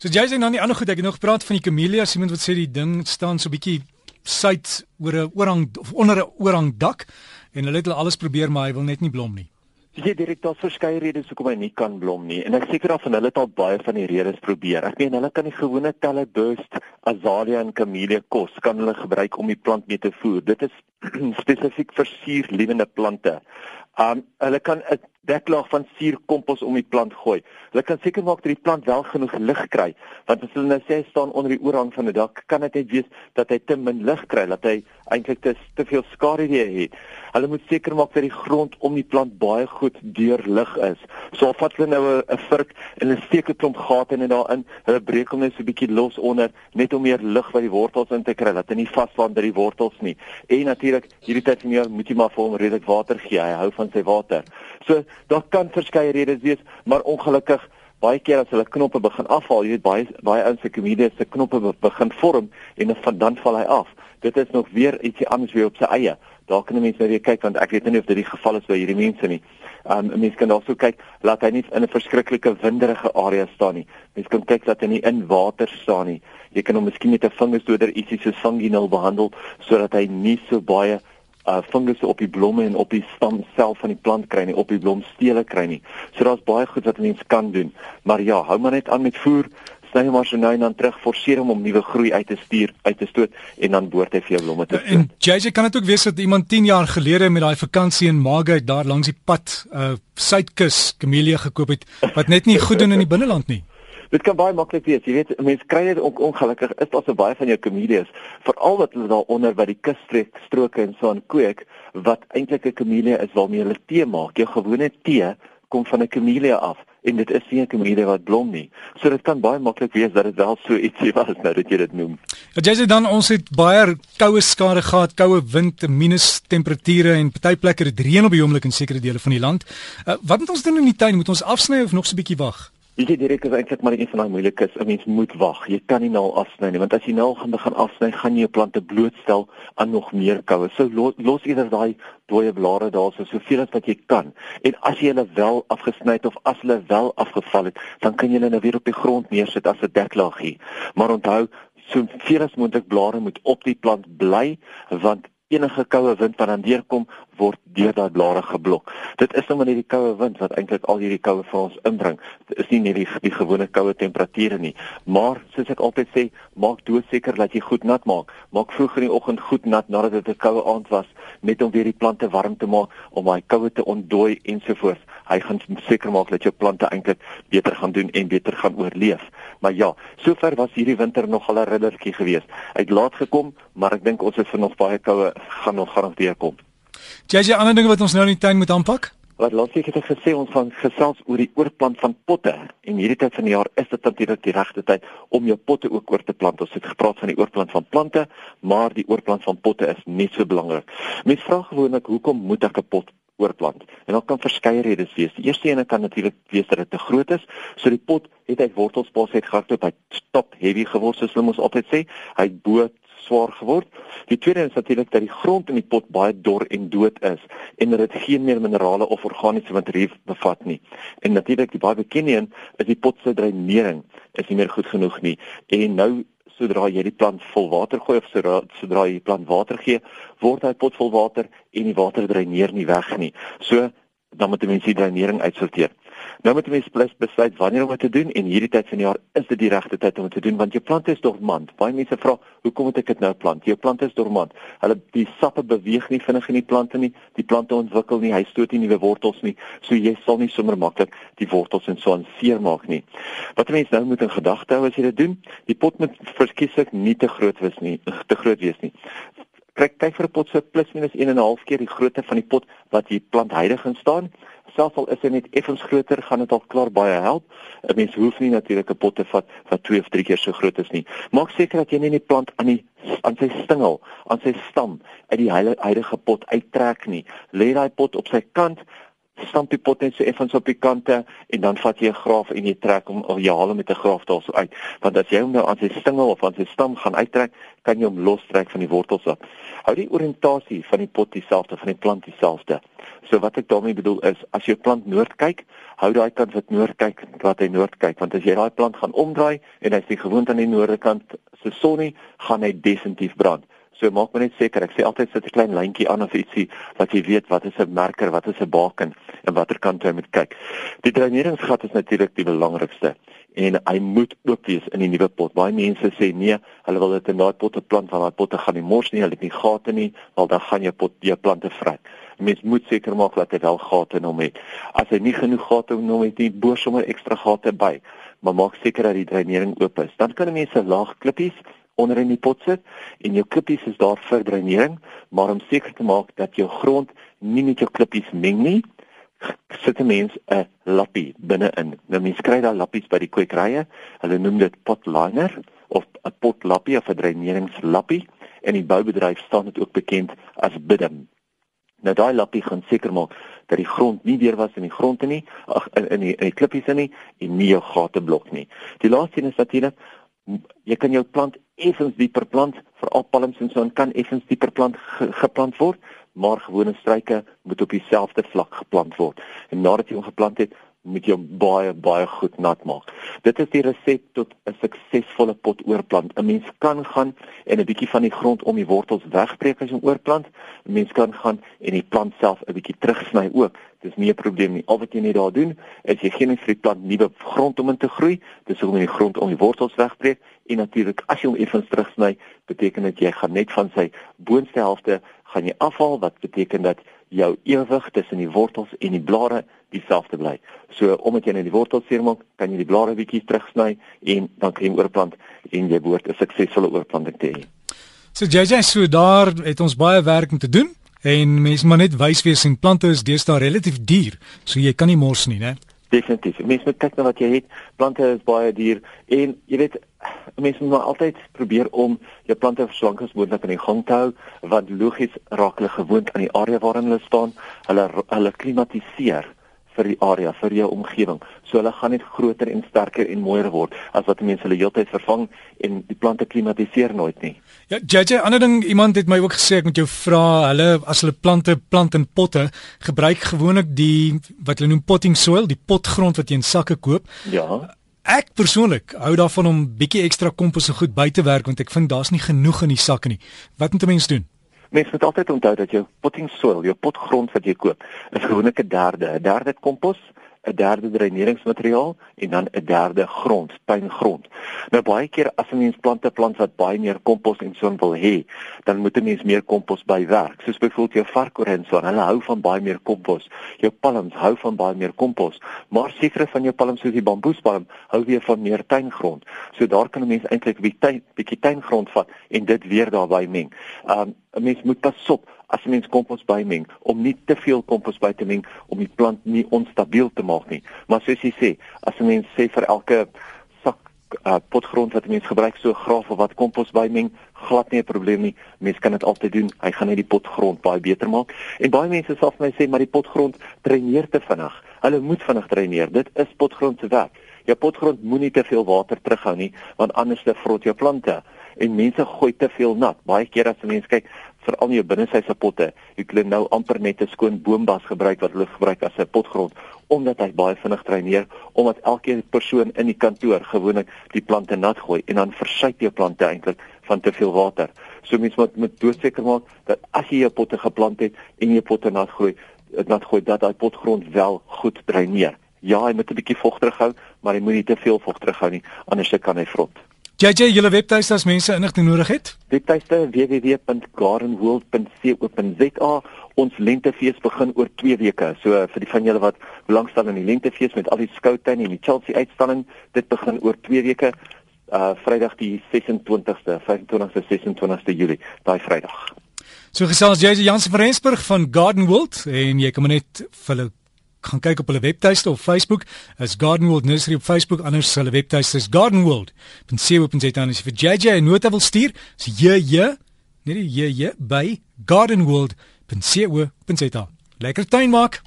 So jy sê nou nie ander goed ek het nog gepraat van die camellias, iemand wat sê die ding staan so bietjie suid oor 'n oorhang of onder 'n oorhang dak en hulle het al alles probeer maar hy wil net nie blom nie. Die direkteur het verskeie redes hoekom hy nie kan blom nie en ek seker af van hulle het al baie van die redes probeer. Ek meen hulle kan die gewone teleburst, azalea en camellia kos kan hulle gebruik om die plant mee te voer. Dit is spesifiek vir suurlewende plante. Um hulle kan 'n deklaag van suurkompos om die plant gooi. Hulle kan seker maak dat die plant wel genoeg lig kry, want as hulle nou sê staan onder die oorhang van 'n dak, kan dit net wees dat hy te min lig kry, dat hy eintlik te te veel skadu het. Hulle moet seker maak dat die grond om die plant baie goed deurlig is. So al vat hulle nou 'n vurk en hulle steek 'n klomp gate in daarin, hulle breek hom net so 'n bietjie los onder net om meer lig by die wortels in te kry, dat hy nie vasvang by die wortels nie. En natuurlik, hierdie tyd van jaar moet jy maar vir hom redelik water gee. Hy hou van sy water. So daar kan verskeie redes wees, maar ongelukkig baie keer as hulle knoppe begin afval, jy weet baie baie ouens se komedies se knoppe begin vorm en dan val hy af. Dit is nog weer ietsie anders weer op sy eie. Daar kan 'n mens nou weer kyk want ek weet nie of dit die geval is by hierdie mense nie. Um 'n mens kan also kyk laat hy nie in 'n verskriklike winderige area staan nie. Mens kan kyk dat hy nie in water staan nie. Jy kan hom miskien met 'n vingersdoder ietsie so sanguinal behandel sodat hy nie so baie uh fungusse op die blomme en op die stam self van die plant kry nie, op die blomstele kry nie. So daar's baie goed wat 'n mens kan doen. Maar ja, hou maar net aan met voer. Sny hom maar so nou en dan terug, forceer hom om nuwe groei uit te stuur, uit te stoot en dan boort hy vir jou blomme te stoot. En JJ kan dit ook wees dat iemand 10 jaar gelede met daai vakansie in Margate daar langs die pad uh suidkus kamelia gekoop het wat net nie goed doen in die binneland nie. Dit kan baie maklik wees. Jy weet, mense kry dit ook ongelukkig is daar so baie van jou comedians, veral wat hulle daar onder by die kusstreek stroke en so aan kweek wat eintlik 'n camellia is waarmee hulle tee maak. Jou gewone tee kom van 'n camellia af en dit is nie 'n camellia wat blom nie. So dit kan baie maklik wees dat dit wel so ietsie was nou dat jy dit noem. Ja, jy sê dan ons het baie koue skade gehad, koue wind, minus temperature en party plekke het reën op die oomblik in sekere dele van die land. Uh, wat moet ons doen in die tuin? Moet ons afsny of nog so 'n bietjie wag? Jy direk is eintlik maar een van daai moeilikes. 'n Mens moet wag. Jy kan nie nou afsny nie, want as jy nou gaan begin afsny, gaan jy jou plante blootstel aan nog meer koue. So los, los eerder daai dooie blare daar so soveel as wat jy kan. En as jy hulle wel afgesny het of as hulle wel afgeval het, dan kan jy hulle nou weer op die grond neersit as 'n deklaagie. Maar onthou, so veel as moontlik blare moet op die plant bly, want enige koue wind wat dan deurkom word deur daai blare geblok. Dit is nou maar net die koue wind wat eintlik al hierdie koue vir ons inbring. Dit is nie net die, die gewone koue temperature nie, maar soos ek altyd sê, maak doodseker dat jy goed nat maak. Maak vroeg in die oggend goed nat nadat dit 'n koue aand was, net om weer die plante warm te maak om daai koue te ontdooi ensovoorts. Hy gaan seker maak dat jou plante eintlik beter gaan doen en beter gaan oorleef. Maar ja, sover was hierdie winter nogal 'n riddertjie geweest. Hy het laat gekom, maar ek dink ons het vir nog baie koue gaan nog garandeer kom. Jy jy ander dinge wat ons nou in die tuin moet aanpak? Wat laat ek het gesê ons gaan gesels oor die oorplant van potte en hierdie tyd van die jaar is dit natuurlik die regte tyd om jou potte ook oor te plant. Ons het gepraat van die oorplant van plante, maar die oorplant van potte is net so belangrik. Mense vra gewoonlik hoekom moet ek 'n pot oorplant? En daar kan verskeie redes wees. Die eerste ene kan natuurlik wees dat dit te groot is, so die pot het uit wortelspas uit gehardloop, hy stop heavy geword soos hulle mos altyd sê. Hy het bo swaar geword. Die tweede is natuurlik dat die grond in die pot baie dor en dood is en dat dit geen meer minerale of organiese materiaal bevat nie. En natuurlik die baie bekende een is die pot se dreinering is nie meer goed genoeg nie. En nou sodra jy die plant vol water gooi of sodra sodra jy die plant water gee, word hy pot vol water en die water dreineer nie weg nie. So dan moet jy mens die dreinering uitsorteer. Nou moet jy mens plus besluit wanneer om dit te doen en hierdie tyd van die jaar is dit die regte tyd om dit te doen want jou plante is dormant. Baie mense vra, "Hoekom moet ek dit nou plant?" Jou plante is dormant. Hulle die sappe beweeg nie vinnig in die plante nie. Die plante ontwikkel nie, hy stoot nie nuwe wortels nie. So jy sal nie sommer maklik die wortels en so aan seermaak nie. Wat mense nou moet in gedagte hou as jy dit doen, die pot moet verkieslik nie te groot wees nie, te groot wees nie kyk vir 'n pot so plus minus 1 en 'n half keer die grootte van die pot wat die plant heilig in staan. Selfs al is hy net effens groter, gaan dit al klaar baie help. 'n Mens hoef nie natuurlik 'n pot te vat wat 2 of 3 keer so groot is nie. Maak seker dat jy nie die plant aan die aan sy stingel, aan sy stam uit die heilige pot uittrek nie. Lê daai pot op sy kant stamp die pot net so effens op die kante en dan vat jy 'n graaf en jy trek hom of jy haal hom met 'n graaf daar so uit. Want as jy hom nou aan sy stingel of aan sy stam gaan uittrek, kan jy hom lostrek van die wortels af. Hou die oriëntasie van die pot dieselfde, van die plant dieselfde. So wat ek daarmee bedoel is, as jy plant noord kyk, hou daai kant wat noord kyk, wat hy noord kyk, want as jy daai plant gaan omdraai en hy's nie gewoond aan die noorde kant se son nie, gaan hy definitief brand. So maak maar net seker, ek sê altyd sit 'n klein lyntjie aan of ietsie wat jy weet wat is 'n merker, wat is 'n baken en watter kant jy moet kyk. Die dreineringsgat is natuurlik die belangrikste en hy moet oop wees in die nuwe pot. Baie mense sê nee, hulle wil dit in daai potte plant want daai potte gaan nie mors nie, hulle het nie gate nie, want dan gaan jou pot jou plante vry. Mens moet seker maak dat hy wel gate in hom het. As hy nie genoeg gate in hom het nie, boor sommer ekstra gate by, maar maak seker dat die dreinering oop is. Dan kan mense laag klippies onder in die pot sit en jou klippies is daar vir dreinering, maar om seker te maak dat jou grond nie met jou klippies meng nie, sit 'n mens 'n lappie binne-in. Nou mens kry daai lappies by die kwekerye. Hulle noem dit potliner of 'n potlappie of 'n dreineringslappie en in boubedryf staan dit ook bekend as bidem. Nou daai lappie gaan seker maak dat die grond nie weer was in die grond nie, ag in in die, in die klippies in nie en nie jou gate blok nie. Die laaste een is natuurlik jy kan jou plant effens dieper plant vir al palms en so en kan effens dieper plant ge, geplant word maar gewone struike moet op dieselfde vlak geplant word en nadat jy hom geplant het moet jy hom baie baie goed nat maak. Dit is die resep tot 'n suksesvolle pot oorplant. 'n Mens kan gaan en 'n bietjie van die grond om die wortels wegbreek as jy hom oorplant. 'n Mens kan gaan en die plant self 'n bietjie terugsny ook. Dis nie 'n probleem nie. Al wat jy net daar doen, is jy gee net vir die plant nuwe grond om in te groei. Dis hoe om die grond om die wortels wegbreek en natuurlik as jy hom effens terugsny, beteken dit jy gaan net van sy boonste helfte gaan jy afhaal wat beteken dat jou ewig tussen die wortels en die blare dieselfde bly. So omdat jy net die wortels seermaak, kan jy die blare bietjie terugsny en dan kan jy oorplant en jy behoort 'n suksesvolle oorplanting te hê. So JJ, so daar het ons baie werk om te doen en mense moet net wys wees en plante is deesdae relatief duur, so jy kan nie mors nie, né? Definitief. Mense moet kyk na wat jy het. Plante is baie duur en jy weet mense moet altyd probeer om jou plante so lank as moontlik in die gang te hou want logies raak hulle gewoond aan die area waarin hulle staan. Hulle hulle klimatiseer vir die area, vir jou omgewing. So hulle gaan net groter en sterker en mooier word as wat mense hulle heeltyd vervang en die plante klimatiseer nooit nie. Ja, JJ, ander ding iemand het my ook gesê ek moet jou vra, hulle as hulle plante plant in potte, gebruik gewoonlik die wat hulle noem potting soil, die potgrond wat jy in sakke koop. Ja. Ek persoonlik hou daarvan om bietjie ekstra kompos en goed by te werk want ek vind daar's nie genoeg in die sakke nie. Wat moet 'n mens doen? Mens moet altyd onthou dat jou potting soil, jou potgrond wat jy koop, is gewoonlik 'n derde, 'n derde kompos, 'n derde dreineringsmateriaal en dan 'n derde grond, tuingrond. Nou baie keer as 'n mens plante plant wat baie meer kompos en so wil hê, dan moet 'n mens meer kompos bywerk. Soos byvoorbeeld jou varkore so, hulle hou van baie meer kompos. Jou palms hou van baie meer kompos, maar sekere van jou palms soos die bamboespalm hou weer van meer tuingrond. So daar kan 'n mens eintlik 'n bietjie bietjie tuingrond vat en dit weer daarbey meng. Um 'n mens moet pas op as 'n mens kompos bymeng om nie te veel kompos by te meng om die plant nie onstabiel te maak nie. Maar soos jy sê, as 'n mens sê vir elke sak uh, potgrond wat 'n mens gebruik so graaf of wat kompos bymeng, glad nie 'n probleem nie. Mens kan dit altyd doen. Hy gaan net die potgrond baie beter maak. En baie mense sê vir my sê maar die potgrond dreineer te vinnig. Hulle moet vinnig dreineer. Dit is potgrond se werk. Jou potgrond moenie te veel water terughou nie, want anders te vrot jou plante en mense gooi te veel nat. Baie keer as mense kyk vir al jou binnesyse potte, jy kan nou amper net 'n skoon boombas gebruik wat hulle gebruik as 'n potgrond omdat hy baie vinnig dreineer omdat elke persoon in die kantoor gewoonlik die plante nat gooi en dan versuip jou plante eintlik van te veel water. So mense moet moet doodseker maak dat as jy jou potte geplant het en jy potte nat gooi, nat gooi dat daai potgrond wel goed dreineer. Ja, hy moet 'n bietjie vog terughou, maar hy moenie te veel vog terughou nie, anders kan hy vrot. JJ, julle webtuiste as mense inligting nodig het? Webtuiste www.gardenworld.co.za. Ons lentefees begin oor 2 weke. So vir die van julle wat belangstel in die lentefees met al die skoutuin en die Chelsea uitstalling, dit begin oor 2 weke. Uh Vrydag die 26ste, 25ste, 26ste Julie, daai Vrydag. So gesels JJ Jansen van Rensburg van Garden World en jy kan net vir hulle gaan kyk op hulle webtuiste of Facebook. Is Garden World Nursery op Facebook anders hulle webtuiste is gardenworld.co.za en as jy vir JJ 'n nota wil stuur is jy jy net jy jy by gardenworld.co.za lekker tuin maak